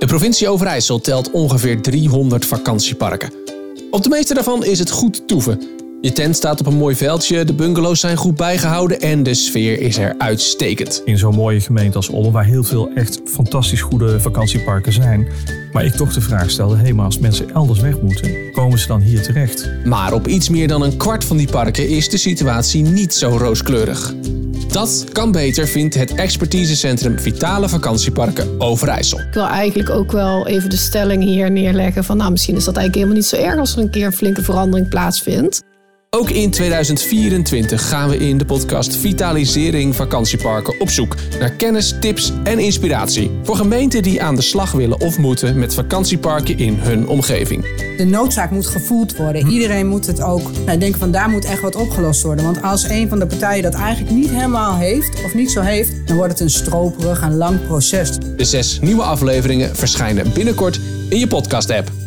De provincie Overijssel telt ongeveer 300 vakantieparken. Op de meeste daarvan is het goed toeven. Je tent staat op een mooi veldje, de bungalows zijn goed bijgehouden en de sfeer is er uitstekend. In zo'n mooie gemeente als Ollen, waar heel veel echt fantastisch goede vakantieparken zijn. Maar ik toch de vraag stelde, hé, maar als mensen elders weg moeten, komen ze dan hier terecht? Maar op iets meer dan een kwart van die parken is de situatie niet zo rooskleurig. Dat kan beter, vindt het expertisecentrum Vitale Vakantieparken Overijssel. Ik wil eigenlijk ook wel even de stelling hier neerleggen van nou misschien is dat eigenlijk helemaal niet zo erg als er een keer een flinke verandering plaatsvindt. Ook in 2024 gaan we in de podcast Vitalisering Vakantieparken op zoek naar kennis, tips en inspiratie voor gemeenten die aan de slag willen of moeten met vakantieparken in hun omgeving. De noodzaak moet gevoeld worden. Iedereen moet het ook nou, denken van daar moet echt wat opgelost worden. Want als een van de partijen dat eigenlijk niet helemaal heeft of niet zo heeft, dan wordt het een stroperig en lang proces. De zes nieuwe afleveringen verschijnen binnenkort in je podcast-app.